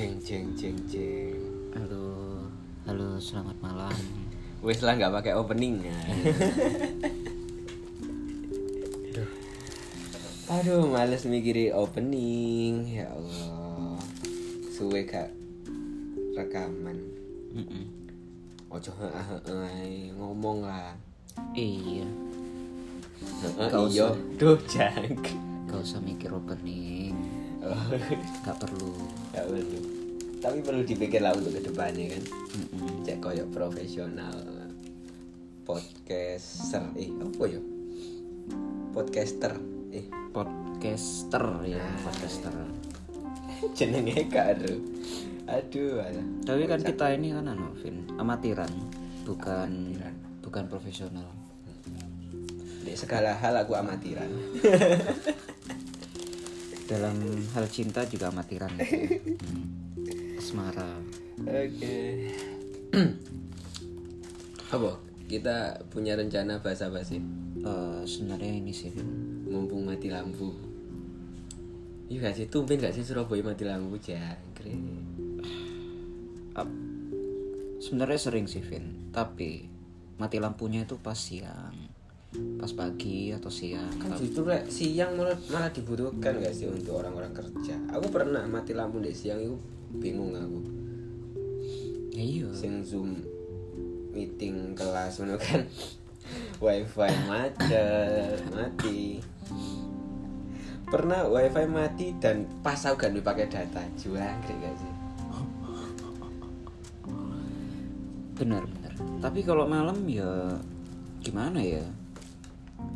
Jeng jeng jeng jeng. Halo, halo, selamat malam. Wes lah nggak pakai opening ya. Aduh, males mikiri opening. Ya Allah. Suwe gak rekaman. Mm-mm. Ojo heeh heeh ngomong lah. Iya, Heeh iya. Duh, jang. gak usah mikir opening, Oh, gak perlu. gak perlu. Tapi perlu dipikir lah untuk ke depannya kan. Mm-mm. Cek koyo profesional podcaster eh apa ya? Podcaster eh Podcaster ya, podcaster. jenenge karo. Aduh, alah. Tapi kan kita ini kan anu, Vin, amatiran, bukan Amatiran. bukan profesional. Di segala hal aku amatiran. Dalam hal cinta juga amatiran. gitu. Hmm. Asmara. Oke. Apa? Kita punya rencana bahasa basi Eh, sebenarnya ini sih, mumpung mati lampu. Iya gak sih, tumben gak sih Surabaya mati lampu jangkrik. Ap- sebenarnya sering sih Vin tapi mati lampunya itu pas siang pas pagi atau siang Kan justru rek, siang malah, malah dibutuhkan gak sih untuk orang-orang kerja. Aku pernah mati lampu di siang itu bingung aku. ya iya Sing zoom meeting kelas ngono kan. wifi macet mati pernah wifi mati dan pas aku gak pakai data juang gak sih benar benar tapi kalau malam ya gimana ya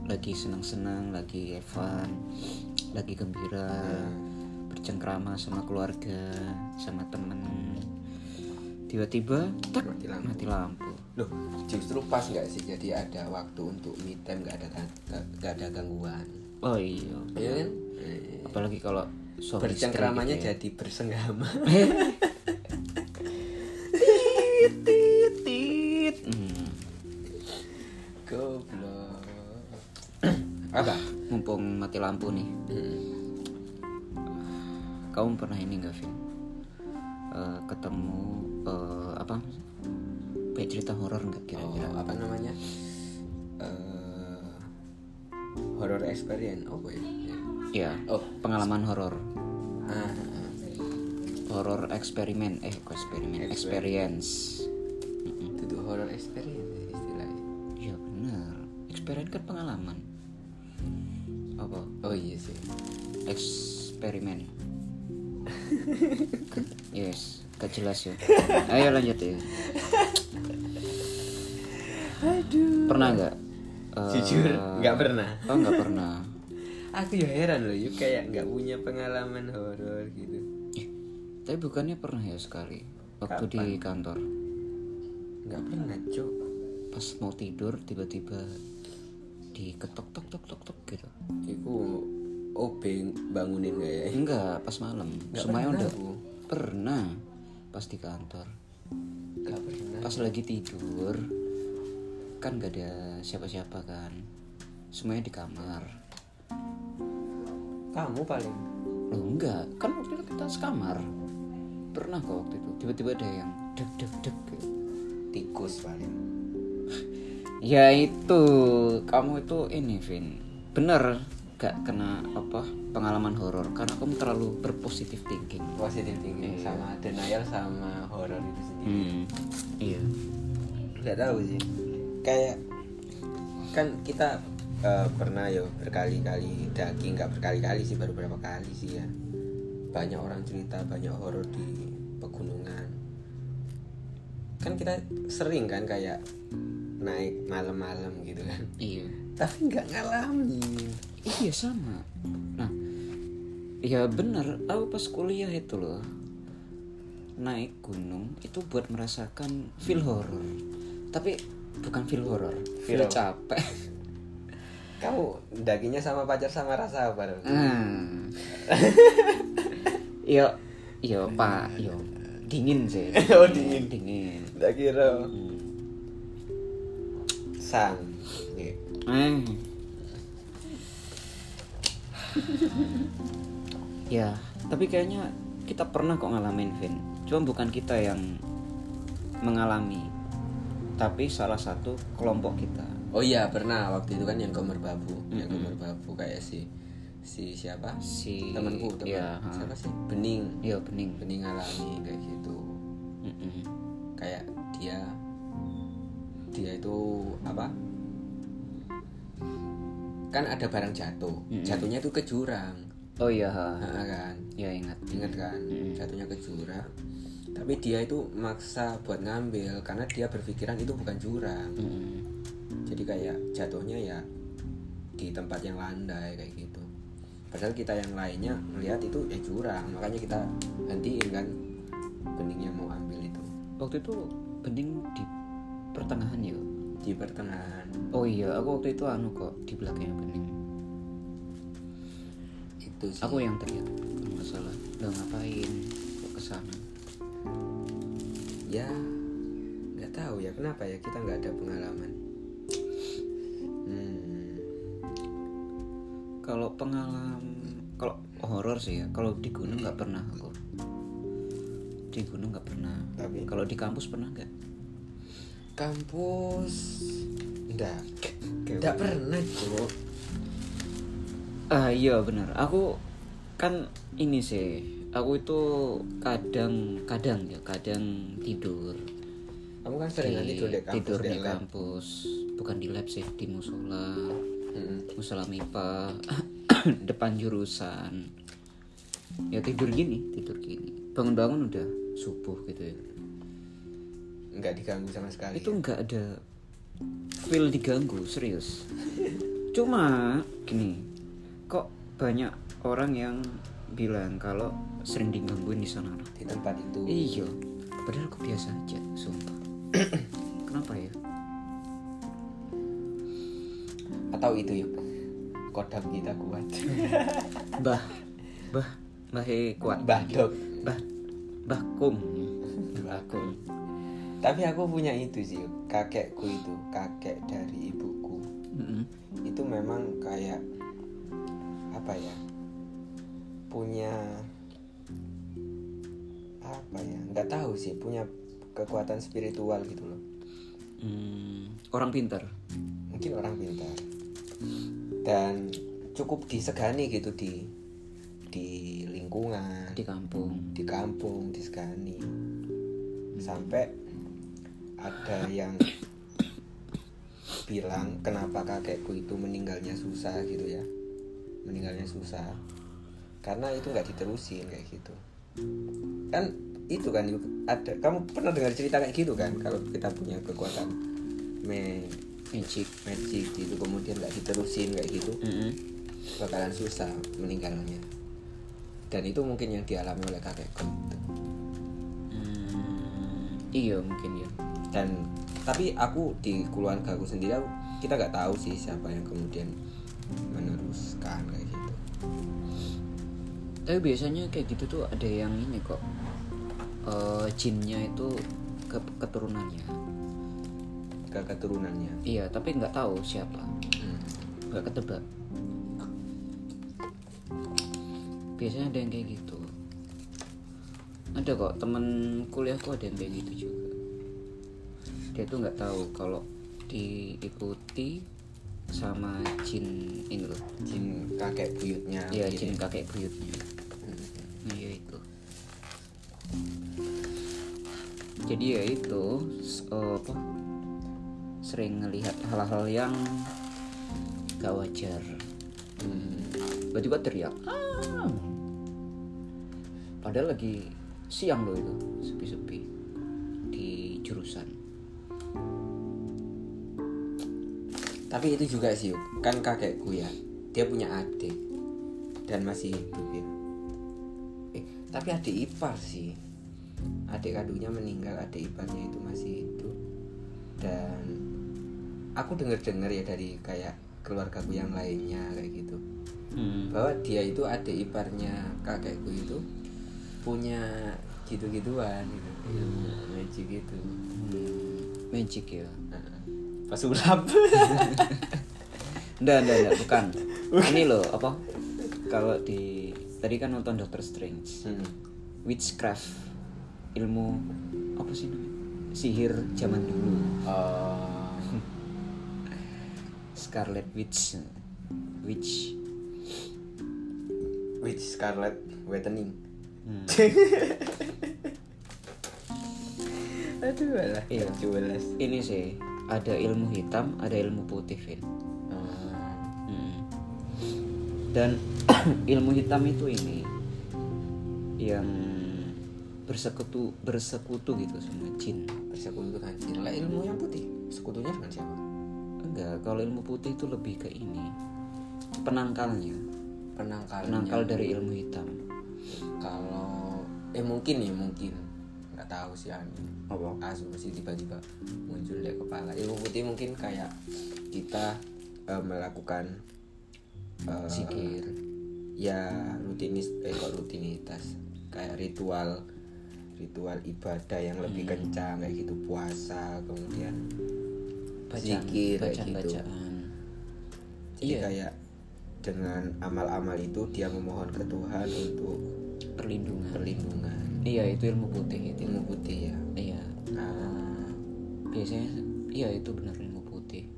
lagi senang-senang lagi fun lagi gembira bercengkrama sama keluarga sama temen. Tiba-tiba tak Mati lampu. mati lampu. Loh justru pas nggak sih? Jadi ada waktu untuk me time nggak ada gak, gak ada gangguan. Oh iya ya kan? Eh, apalagi kalau bercengkramanya gitu ya. jadi bersenggama apa? Mumpung mati lampu nih. Hmm. kamu pernah ini nggak Vin? Eh, ketemu eh, apa? Kayak cerita horor nggak kira-kira? Oh, apa namanya? Eh, horror experience apa ya ya oh. pengalaman horor. Ah, ah, ah. horor eksperimen eh kok eksperimen? Experience. Itu horror experience ya istilahnya. Ya benar experience kan pengalaman apa? Oh iya sih. Eksperimen. Yes gak jelas ya. Ayo lanjut ya. Aduh. Pernah nggak? Eh, jujur nggak pernah. Oh nggak pernah. Aku ya heran loh yuk kayak nggak punya pengalaman horor gitu. Eh, tapi bukannya pernah ya sekali? Waktu di kantor. Nggak pernah cok pas mau tidur tiba-tiba diketok tok tok tok tok gitu. Iku OB bangunin gak ya? enggak pas malam. Semuanya udah aku. pernah pas di kantor. Gak pernah. Pas lagi tidur kan gak ada siapa-siapa kan. Semuanya di kamar. Kamu paling? Loh enggak, kan waktu itu kita sekamar Pernah kok waktu itu, tiba-tiba ada yang deg deg deg tikus paling Ya itu, kamu itu ini Vin. Bener gak kena apa pengalaman horor Karena kamu terlalu berpositif thinking. Positif tinggi sama denial sama horor itu sendiri. Hmm, iya. Gak tahu sih. Kayak Kan kita eh, pernah ya berkali-kali daging nggak berkali-kali sih baru berapa kali sih ya. Banyak orang cerita banyak horor di pegunungan. Kan kita sering kan kayak naik malam-malam gitu kan Iya tapi nggak ngalamin Iya sama Nah, ya bener Aku pas kuliah itu loh Naik gunung Itu buat merasakan feel horror Tapi bukan feel horror Feel Feel- capek kamu dagingnya sama pacar sama rasa apa dong? Hmm. Yo, yo pak, yo dingin sih. Oh, dingin. dingin. tak kira Hmm. Sang Iya. Eh. ya, tapi kayaknya kita pernah kok ngalamin Vin. Cuma bukan kita yang mengalami tapi salah satu kelompok kita. Oh iya pernah. Waktu itu kan yang gambar babu. Yang gambar babu kayak si si siapa? Si temanku teman. ya siapa sih? Bening. Iya bening. Bening alami kayak gitu. Mm-mm. kayak dia dia itu apa? Kan ada barang jatuh. Jatuhnya itu ke jurang. Oh iya. Nah, kan? Ya ingat. Ingat kan? Jatuhnya ke jurang. Tapi dia itu maksa buat ngambil karena dia berpikiran itu bukan jurang. Mm-mm. jadi kayak jatuhnya ya di tempat yang landai kayak gitu. Padahal kita yang lainnya melihat itu ya jurang. Makanya kita hentiin kan beningnya mau ambil itu. Waktu itu bening di pertengahan ya di pertengahan. Oh iya aku waktu itu anu kok di belakangnya bening. Itu sih. Aku yang teriak kalau nggak salah udah ngapain? Kok ke sana ya nggak tahu ya kenapa ya kita nggak ada pengalaman? Hmm, kalau pengalaman kalau horor sih ya kalau di gunung nggak pernah aku. Di gunung nggak pernah. Tapi? kalau di kampus pernah nggak kampus. Enggak enggak pernah. Kok ah iya benar. Aku kan ini sih aku itu kadang kadang ya kadang tidur. Kamu kan sering di- tidur di kampus tidur di di kampus. Bukan di lab sih di musola. Mm-mm. musola mipa depan jurusan. Ya tidur gini tidur gini. Bangun-bangun udah subuh gitu ya nggak diganggu sama sekali itu nggak ada feel diganggu serius. Cuma gini kok banyak orang yang bilang kalau sering digangguin di sana? Di tempat itu. Iya padahal aku biasa aja sumpah. Kenapa ya? Atau itu yuk kodam kita kuat. Bah bah bah kuat. Badok bah bah kum. Bah kum tapi aku punya itu sih kakekku itu kakek dari ibuku. Mm-mm. itu memang kayak apa ya punya apa ya nggak tahu sih punya kekuatan spiritual gitu loh. Hmm, orang pintar? Mungkin orang pintar. Dan cukup disegani gitu di di lingkungan. Di kampung. Di kampung disegani. Sampai ada yang bilang kenapa kakekku itu meninggalnya susah? gitu ya. Meninggalnya susah. Karena itu nggak diterusin kayak gitu. Kan itu kan Yuk, ada kamu pernah dengar cerita kayak gitu kan? Kalau kita punya kekuatan me magic magic gitu kemudian nggak diterusin kayak gitu Mm-mm. bakalan susah meninggalnya. Dan itu mungkin yang dialami oleh kakekku. Itu. Hmm, iya mungkin ya dan tapi aku di keluarga aku sendiri aku, kita nggak tahu sih siapa yang kemudian meneruskan kayak gitu. Tapi biasanya kayak gitu tuh ada yang ini kok eh jinnya itu ke keturunannya. Ke keturunannya. Iya tapi nggak tahu siapa. Hmm. nggak ketebak. Biasanya ada yang kayak gitu. Ada kok temen kuliahku ada yang kayak gitu juga dia tuh nggak tahu kalau diikuti sama jin ini loh jin kakek buyutnya Iya gitu jin ya. kakek buyutnya Hmm. Nah, ya itu jadi ya itu apa sering ngelihat hal-hal yang gak wajar Hmm. tiba-tiba teriak "Ah!" padahal lagi siang loh itu sepi-sepi di jurusan tapi itu juga sih kan kakekku ya dia punya adik dan masih hidup ya. Eh tapi adik ipar sih. Adik kandungnya meninggal adik iparnya itu masih hidup. Dan aku dengar dengar ya dari kayak keluargaku yang lainnya kayak gitu. Hmm. bahwa dia itu adik iparnya kakekku itu punya gitu gituan gitu. Ilmu magic gitu Hmm, magic ya pas sulap Enggak, enggak, enggak, bukan. Ini loh, apa? Kalau di tadi kan nonton Doctor Strange. Hmm. witchcraft ilmu apa sih namanya sihir zaman dulu Oh, Scarlet Witch Witch which Scarlet Whitening. Hmm. Aduh, alah. Iya. Jelas. ini sih ada ilmu hitam ada ilmu putih Vin Hmm. dan ilmu hitam itu ini yang bersekutu bersekutu gitu sama jin bersekutu dengan jin. Lah ilmu yang putih, sekutunya dengan siapa? enggak kalau ilmu putih itu lebih ke ini penangkalnya Penangkalnya. penangkal dari ilmu hitam Kalau eh mungkin ya mungkin nggak tahu sih Ani. apa? Asumsi tiba-tiba muncul di kepala. Ilmu putih mungkin kayak kita eh, melakukan eh, zikir. ya rutinis eh kok rutinitas. Kayak ritual ritual ibadah yang lebih kencang kayak gitu. Puasa kemudian bacaan zikir kayak bacaan gitu. bacaan jadi Iya. kayak dengan amal-amal itu dia memohon ke Tuhan untuk perlindungan. perlindungan iya itu ilmu putih itu ilmu putih ya. Iya. Ah, biasanya iya itu benar ilmu putih.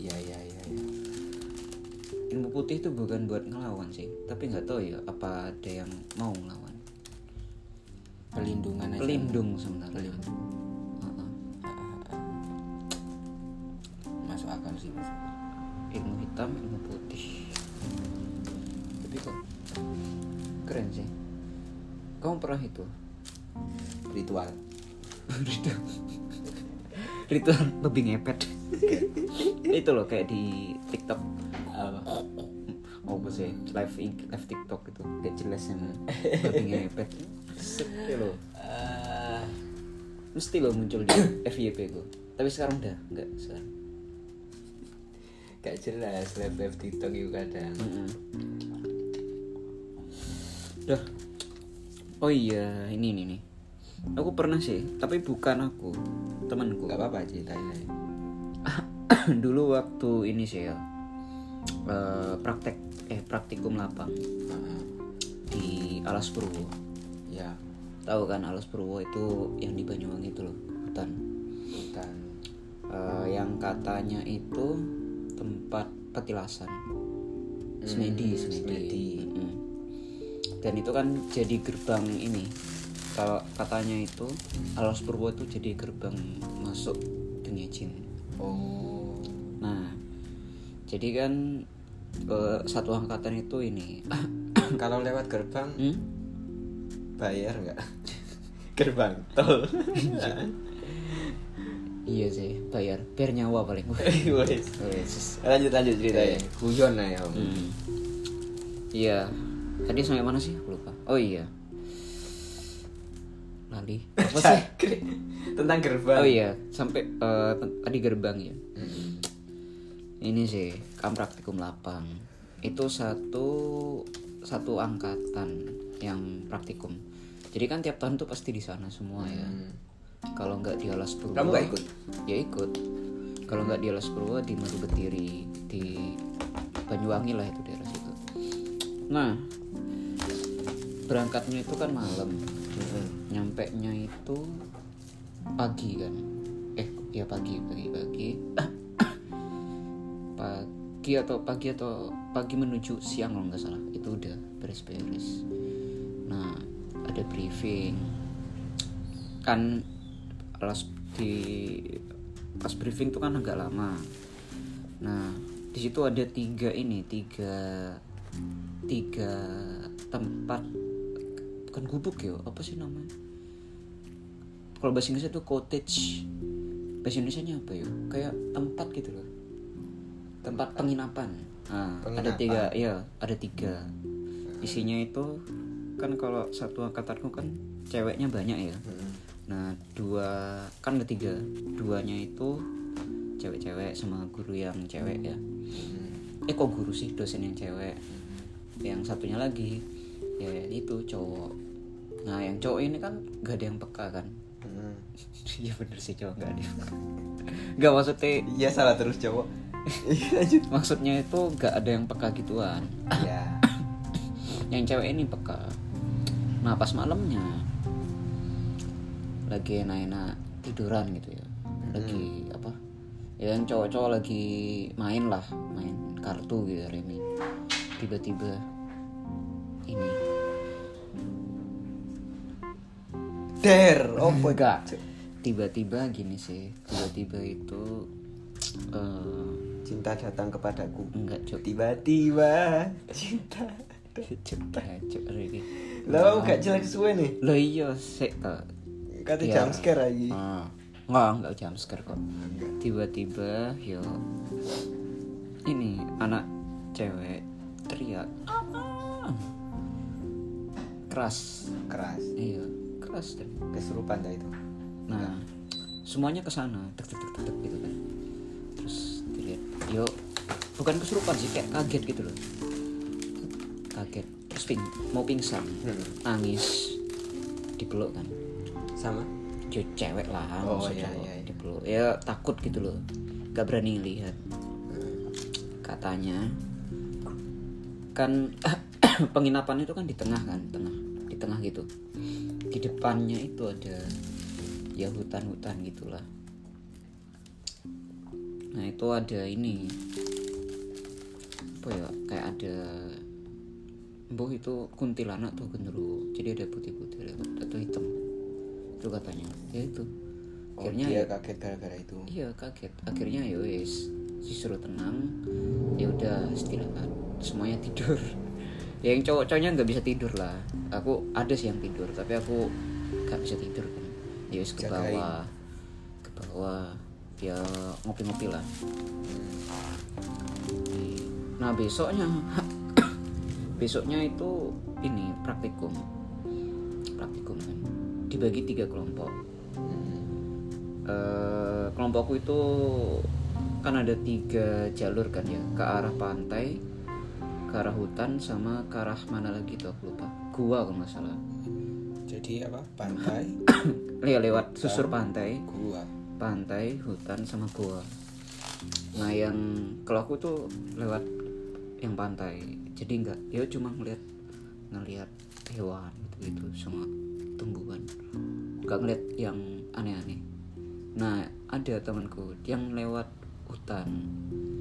Iya iya iya iya. ilmu putih itu bukan buat ngelawan sih tapi nggak tahu ya apa ada yang mau ngelawan. Pelindungan aja. Pelindung sebenarnya. Pelindung. Masuk akal sih masuk akal. ilmu hitam ilmu putih. Tapi kok keren sih. Kamu pernah itu? Ritual. Ritual. Ritual. Lebih ngepet. Itu loh kayak di TikTok. Apa? Apa sih? Live live TikTok itu. Gak jelas yang lebih ngepet. Mesti loh. Ah, mesti loh muncul di FYP gue tapi sekarang udah enggak sekarang. Gak jelas live live tiktok itu kadang. Mm-mm. Dah. Oh iya, ini ini nih. Aku pernah sih, tapi bukan aku, temanku. nggak apa-apa ceritain aja Dulu waktu ini sih ya. eh, praktek eh praktikum lapang di Alas Purwo. ya Tahu kan Alas Purwo itu yang di Banyuwangi itu loh, hutan. hutan Eh, yang katanya itu tempat petilasan. Semedi, Hmm, semedi. semedi. Mm. Dan itu kan jadi gerbang ini. Kalau katanya itu Alas Purwo itu jadi gerbang masuk dunia jin. oh Nah, jadi kan eh, satu angkatan itu ini. kalau lewat gerbang Hmm? bayar nggak gerbang tol Iya sih, bayar, bayar nyawa paling. Lanjut lanjut ceritanya guyon lah ya om Hmm. Iya. Tadi sampai mana sih? Aku lupa. Oh iya. Lali. Apa sih? tentang gerbang Oh iya, sampai ten- tadi gerbang ya. Mm. Ini sih kam praktikum lapang. Itu satu satu angkatan yang praktikum. Jadi kan tiap tahun tuh pasti di sana semua ya. Hmm. Kalau nggak di Alas Purwo. Kamu nggak ikut? Ya ikut. Kalau nggak di Alas Purwo di Madu Betiri di Banyuwangi lah itu daerah situ. Nah, berangkatnya itu kan malam. Mm-mm. nyampe nya itu pagi kan? Eh ya pagi pagi pagi. Pagi atau pagi atau pagi menuju siang kalau nggak salah. Itu udah beres-beres nah ada briefing. Kan kelas di pas briefing itu kan agak lama. Nah di situ ada tiga ini tiga tiga tempat bukan gubuk ya apa sih namanya? Kalau bahasa Inggrisnya itu cottage. Bahasa Indonesia apa ya? Kayak tempat gitu loh. Tempat penginapan. Nah, ada Penginapan. tiga ya ada tiga. Isinya itu kan kalau satu angkatanku kan ceweknya banyak ya. Mm-mm. nah dua kan ada tiga. Duanya itu cewek-cewek sama guru yang cewek ya. Mm. eh kok guru sih? Dosen yang cewek. Yang satunya lagi ya itu cowok nah yang cowok ini kan gak ada yang peka kan? Mm. iya bener sih cowok gak ada yang peka. Gak maksudnya iya salah terus cowok. Iya, lanjut. Maksudnya itu gak ada yang peka gituan. Ya yang cewek ini peka. Nah pas malamnya lagi enak-enak tiduran gitu ya. Lagi apa? Ya yang cowok-cowok lagi main lah main kartu gitu Remi. Tiba-tiba ini Der, oh enggak tiba-tiba gini sih tiba-tiba itu eh cinta datang kepadaku. enggak cok Tiba-tiba cinta. cinta cok Remi Lo gak jelek suwe nih. lo iya sih eh, Kata Ya. jam scare lagi. Ah, nggak nggak jam scare kok tiba-tiba yo ini anak cewek teriak "Ah!" keras Keras. iya keras dan Kesurupan dah itu. nah semuanya ke sana tek tek tek gitu kan terus dilihat yo bukan kesurupan sih kayak kaget gitu loh kaget terus ping mau pingsan Hmm. nangis dipeluk kan Sama. ya cewek lah Oh, maksudnya iya, iya, iya. dipeluk ya takut gitu loh gak berani lihat Hmm. katanya kan penginapan itu kan di tengah kan tengah di tengah gitu di depannya itu ada ya hutan-hutan gitulah. Nah itu ada ini. Apa ya kayak ada Mbah itu kuntilanak tuh genderuwo. Jadi ada putih-putih atau hitam. Itu katanya. Ya itu. Oh, akhirnya dia ya- kaget gara-gara itu. iya kaget. Akhirnya ya wis disuruh tenang. Ya udah istirahat. Semuanya tidur ya yang cowok-cowoknya nggak bisa tidur lah. Aku ada sih yang tidur tapi aku nggak bisa tidur kan. Ya ke bawah. Ke bawah ya ngopi-ngopi lah. Nah besoknya besoknya itu ini praktikum. Praktikum kan. Dibagi tiga kelompok. Eh, kelompokku itu kan ada tiga jalur kan ya. Ke arah pantai ke arah hutan sama ke arah mana lagi tuh? Aku lupa. Gua kalau nggak salah. Jadi apa? Pantai, ya lewat susur pantai. Gua. pantai hutan sama gua. Nah yang kalau aku tuh lewat yang pantai. Jadi nggak ya cuma ngeliat ngeliat hewan gitu gitu sama tumbuhan. Nggak ngeliat yang aneh-aneh. Nah ada temanku yang lewat hutan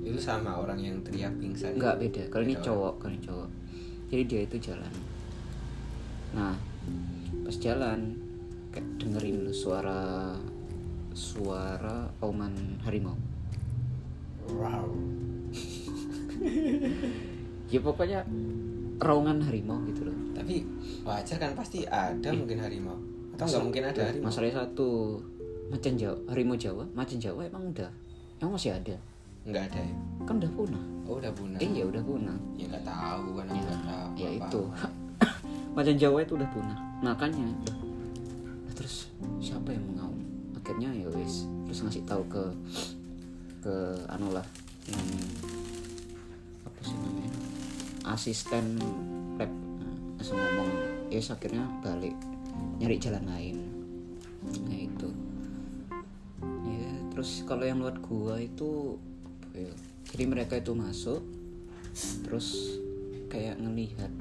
Itu sama orang yang teriak pingsan. nggak beda kalau ini cowok kalau ini cowok jadi dia itu jalan nah pas jalan kayak dengerin suara suara auman harimau Wow. ya pokoknya raungan harimau gitu loh Tapi wajar kan pasti ada mungkin harimau. Atau nggak mungkin ada harimau? masalahnya satu macan jawa harimau jawa macan jawa emang udah emang masih ada? Nggak ada. Ya. kan udah punah. Oh udah punah. iya udah punah. Ya nggak tahu kan ya, nggak tahu. ya itu. Macan jawa itu udah punah. Makanya terus siapa yang mengaum akhirnya ya wis terus ngasih tahu ke ke anu lah yang apa sih namanya? Asisten lab nah, langsung ngomong. Ya yes, akhirnya balik nyari jalan lain terus kalau yang lewat gua itu ya, jadi mereka itu masuk terus kayak ngelihat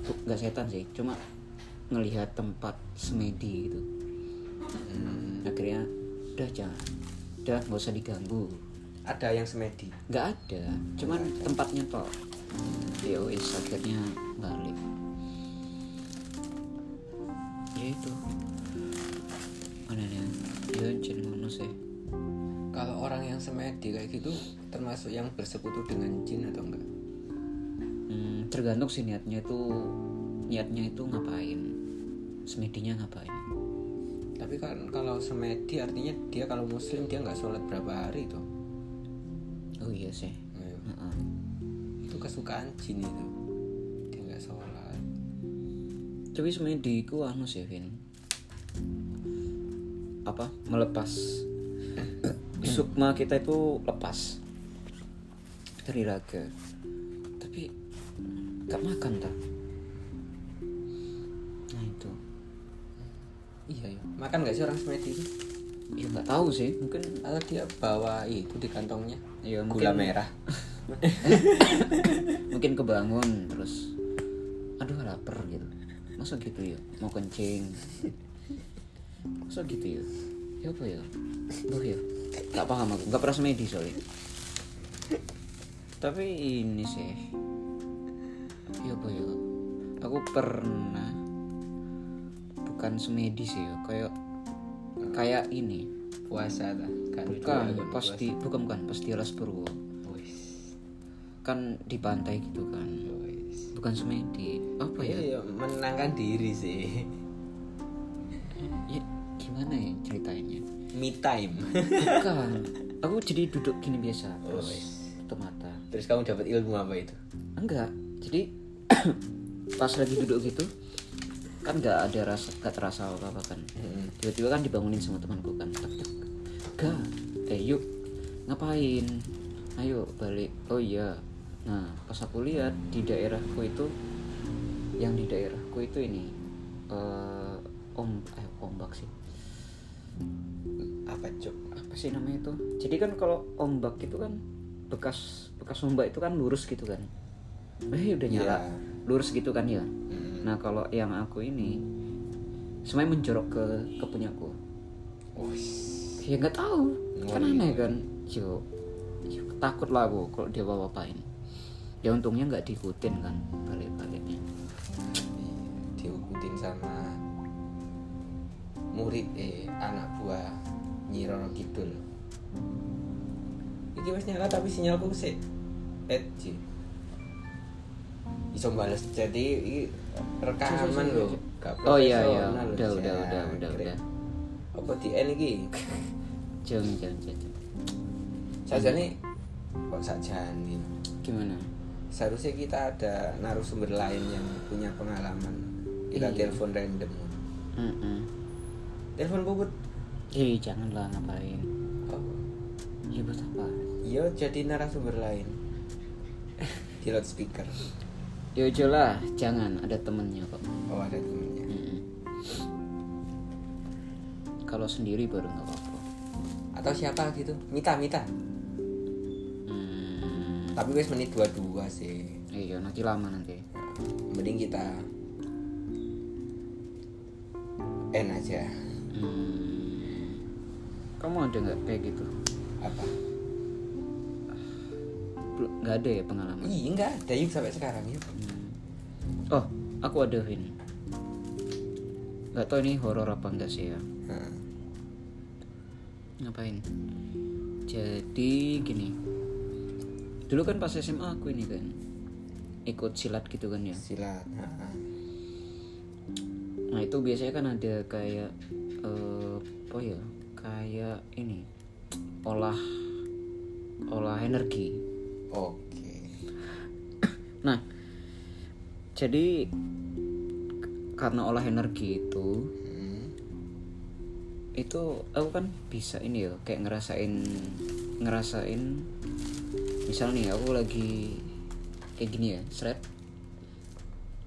tuh nggak setan sih cuma ngelihat tempat semedi gitu. Hmm, akhirnya udah jangan udah nggak usah diganggu. Ada yang semedi. nggak ada cuman tempatnya toh ya wis akhirnya balik semedi kayak gitu termasuk yang bersekutu dengan jin atau enggak? Hmm, tergantung sih niatnya itu niatnya itu ngapain semedinya ngapain Tapi kan kalau semedi artinya dia kalau muslim dia nggak sholat berapa hari tuh. oh iya sih Ayo. Heeh. Itu kesukaan jin itu. Dia nggak sholat. tapi semedi ku anu sih Vin apa melepas sukma kita itu lepas. Dari raga. Tapi gak makan tak nah itu. Iya ya. Makan nggak sih orang semedi itu? ya nggak tahu sih. Mungkin Atau dia bawa itu di kantongnya? ya Gula merah. mungkin kebangun terus aduh lapar gitu. Masa gitu ya? Mau kencing. Masa gitu ya ya apa ya? Duh ya gak paham aku. Gak pernah semedi soalnya tapi ini sih. Ya apa ya? Aku pernah. Bukan semedi sih ya kayak kayak ini. Puasa ta? Kan bukan pasti bukan bukan pasti ras purwo. Wis. Kan di pantai gitu kan. Bukan semedi. Apa ya? Iya, menenangkan diri sih. ya gimana ya ceritanya? Me time. Bukan. Aku jadi duduk gini biasa Oh, terus? wis. tutup mata. Terus kamu dapat ilmu apa itu? Enggak. Jadi pas lagi duduk gitu kan nggak ada rasa nggak terasa apa apa kan tiba-tiba kan dibangunin sama temanku kan. Tek tek ga eh yuk. Ngapain? Ayo balik. Oh iya. Nah pas aku lihat di daerahku itu yang di daerahku itu ini eh om eh ombak sih apa cuk? Apa sih namanya itu? Jadi kan kalau ombak itu kan bekas bekas ombak itu kan lurus gitu kan? Eh udah nyala. Iya. lurus gitu kan ya Hmm. nah kalau yang aku ini semuanya menjorok ke ke punyaku. Wis ya nggak tahu. Kan Ngeri. aneh kan? Jo, takut lah aku kalau dia bawa apain ya untungnya nggak diikutin kan balik baliknya diikutin sama murid eh anak buah Nyi Roro Kidul. Iki wis nyala tapi sinyalku sih pet Ji. iso bales jadi iki rekaman lho oh iya iya. udah udah udah udah udah. Apa di N iki jangan jangan jangan sajane kok sajane? Gimana? Seharusnya kita ada narasumber lain yang punya pengalaman. Kita Iya. telepon random. Mm-mm. Telepon bubut eh janganlah ngapain. Oh. ya buat apa? Iya jadi narasumber lain. Di loudspeaker. Ya udah lah jangan ada temennya kok. Oh ada temennya. Mm-mm. kalau sendiri baru nggak apa-apa. Atau siapa gitu? Mita Mita. Hmm, tapi wes menit dua dua sih. Iya nanti lama nanti. Mending kita N aja Hmm, kamu ada nggak kayak gitu? Apa? Nggak ada ya pengalaman? Iya enggak ada. Yuk sampai sekarang yuk. Hmm. oh aku ada Vin. Nggak tahu ini horor apa enggak sih ya. Nah, ngapain? Jadi gini. Dulu kan pas SMA aku ini kan ikut silat gitu kan ya. Silat nah itu biasanya kan ada kayak eh, apa ya kayak ini olah olah energi. Oke. Nah jadi karena olah energi itu Hmm, itu aku kan bisa ini ya kayak ngerasain ngerasain misal nih aku lagi kayak gini ya seret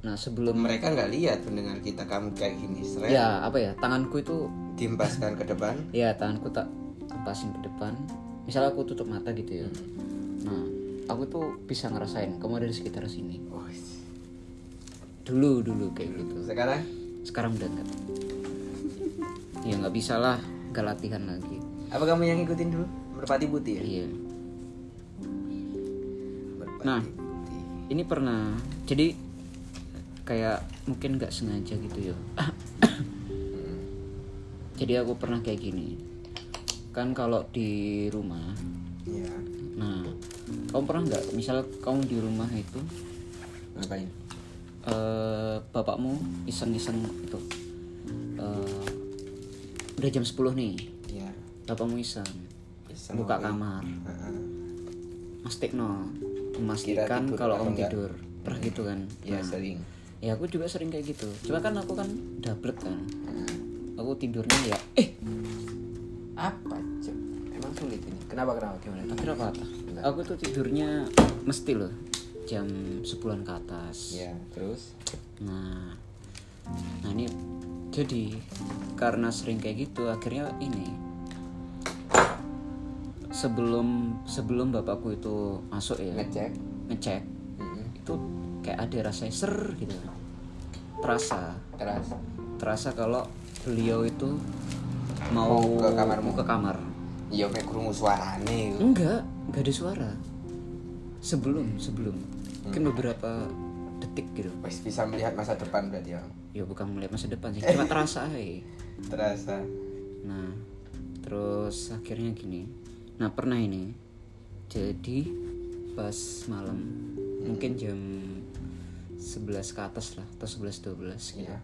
nah sebelum mereka nggak lihat pendengar kita kamu kayak gini seret. Ya apa ya tanganku itu diempaskan ke depan. Ya tanganku tak tempasin ke depan. Misal aku tutup mata gitu ya. Nah aku tuh bisa ngerasain kamu ada di sekitar sini. Oh, dulu dulu kayak gitu. Sekarang? Sekarang udah enggak ya nggak bisa lah nggak latihan lagi. Apa kamu yang ikutin dulu? Merpati putih ya? Iya. Merpati Nah. putih ini pernah jadi kayak mungkin nggak sengaja gitu ya. Jadi aku pernah kayak gini. Kan kalau di rumah iya. nah kamu pernah nggak? Misal kamu di rumah itu ngapain? eh, bapakmu iseng-iseng itu eh, udah jam 10 nih. Iya. Bapakmu iseng Iseng buka oke. kamar. Heeh. Mas Tekno memastikan kalau kamu tidur. Pernah gitu kan? Iya Nah, sering ya aku juga sering kayak gitu. Cuma kan aku kan double kan. Aku tidurnya ya eh. Apa cok emang sulit ini. Kenapa kenapa? Gimana? Akhirnya patah. Enggak. aku tuh tidurnya mesti loh jam 10-an ke atas. Iya terus? Nah nah ini jadi karena sering kayak gitu akhirnya ini. Sebelum sebelum bapakku itu masuk ya ngecek. ngecek kayak ada rasanya ser gitu. Terasa. Terasa. Terasa kalau beliau itu mau Mau ke kamarmu? mau ke kamar. Iya kayak krungu suarane. Enggak enggak ada suara. Sebelum sebelum. Mungkin beberapa detik gitu. Wis bisa melihat masa depan berarti ya? Ya bukan melihat masa depan sih cuma terasa aja. Terasa. Nah terus akhirnya gini. Nah pernah ini. Jadi pas malam mungkin jam 11 ke atas lah atau 11 12 gitu. Iya.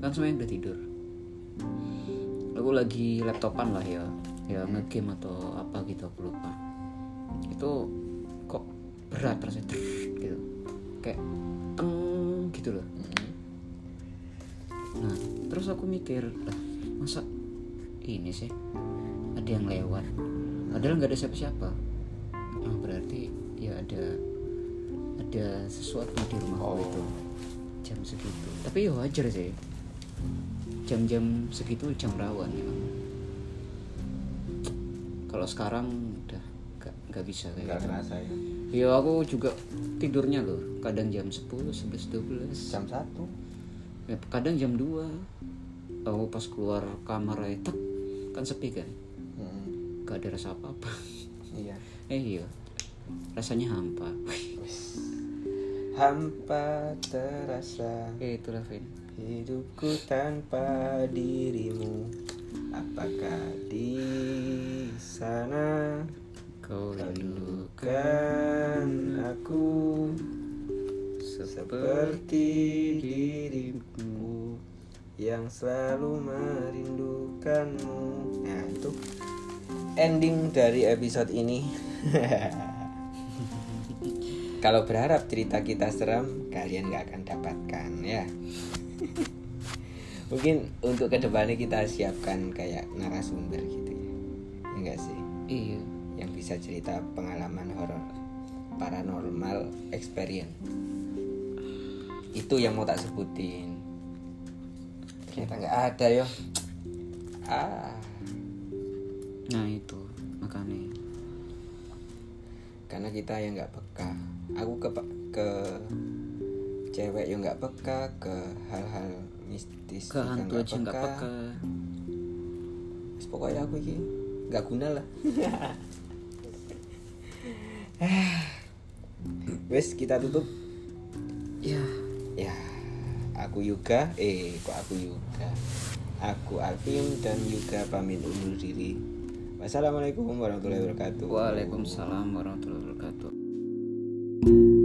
Kan semuanya udah tidur. Aku lagi laptopan lah ya ya ngegame atau apa gitu aku lupa. Itu kok berat rasanya gitu. Kayak teng gitu loh. Mm-mm. nah terus aku mikir lah masa ini sih? Ada yang lewat. Padahal nggak ada siapa-siapa. Nah, berarti ya ada ada sesuatu di rumahku Oh. itu. Jam segitu. Tapi ya wajar sih. Jam-jam segitu jam rawan ya kalau sekarang udah nggak nggak bisa kayak nggak gitu. terasa ya? Ya aku juga tidurnya loh. Kadang jam 10, 11, 12 jam satu? Ya, kadang jam 2 aku pas keluar kamar tek, kan sepi kan? Mm-mm. gak ada rasa apa-apa. Iya. Eh iya. Rasanya hampa. Hampa terasa. Eh itulah Vin hidupku tanpa dirimu. Apakah di sana kau rindukan kan aku seperti dirimu yang selalu merindukanmu? Nah itu ending dari episode ini kalau berharap cerita kita seram kalian nggak akan dapatkan ya. Mungkin untuk ke depannya kita siapkan kayak narasumber gitu ya. Ya enggak sih? Iya. Yang bisa cerita pengalaman horor paranormal experience. Itu yang mau tak sebutin. Ternyata nggak ada yo. Ah. Nah itu. Makanya. Karena kita yang nggak peka aku ke ke cewek yang nggak peka ke hal-hal mistis ke juga hantu aja nggak peka. Wis pokoknya aku ini nggak guna lah. Wes kita tutup. Ya. Ya aku Yuga. Eh kok aku Yuga? Aku Alvin dan Yuga pamit undur diri. Wassalamualaikum warahmatullahi wabarakatuh. Waalaikumsalam warahmatullahi wabarakatuh thank you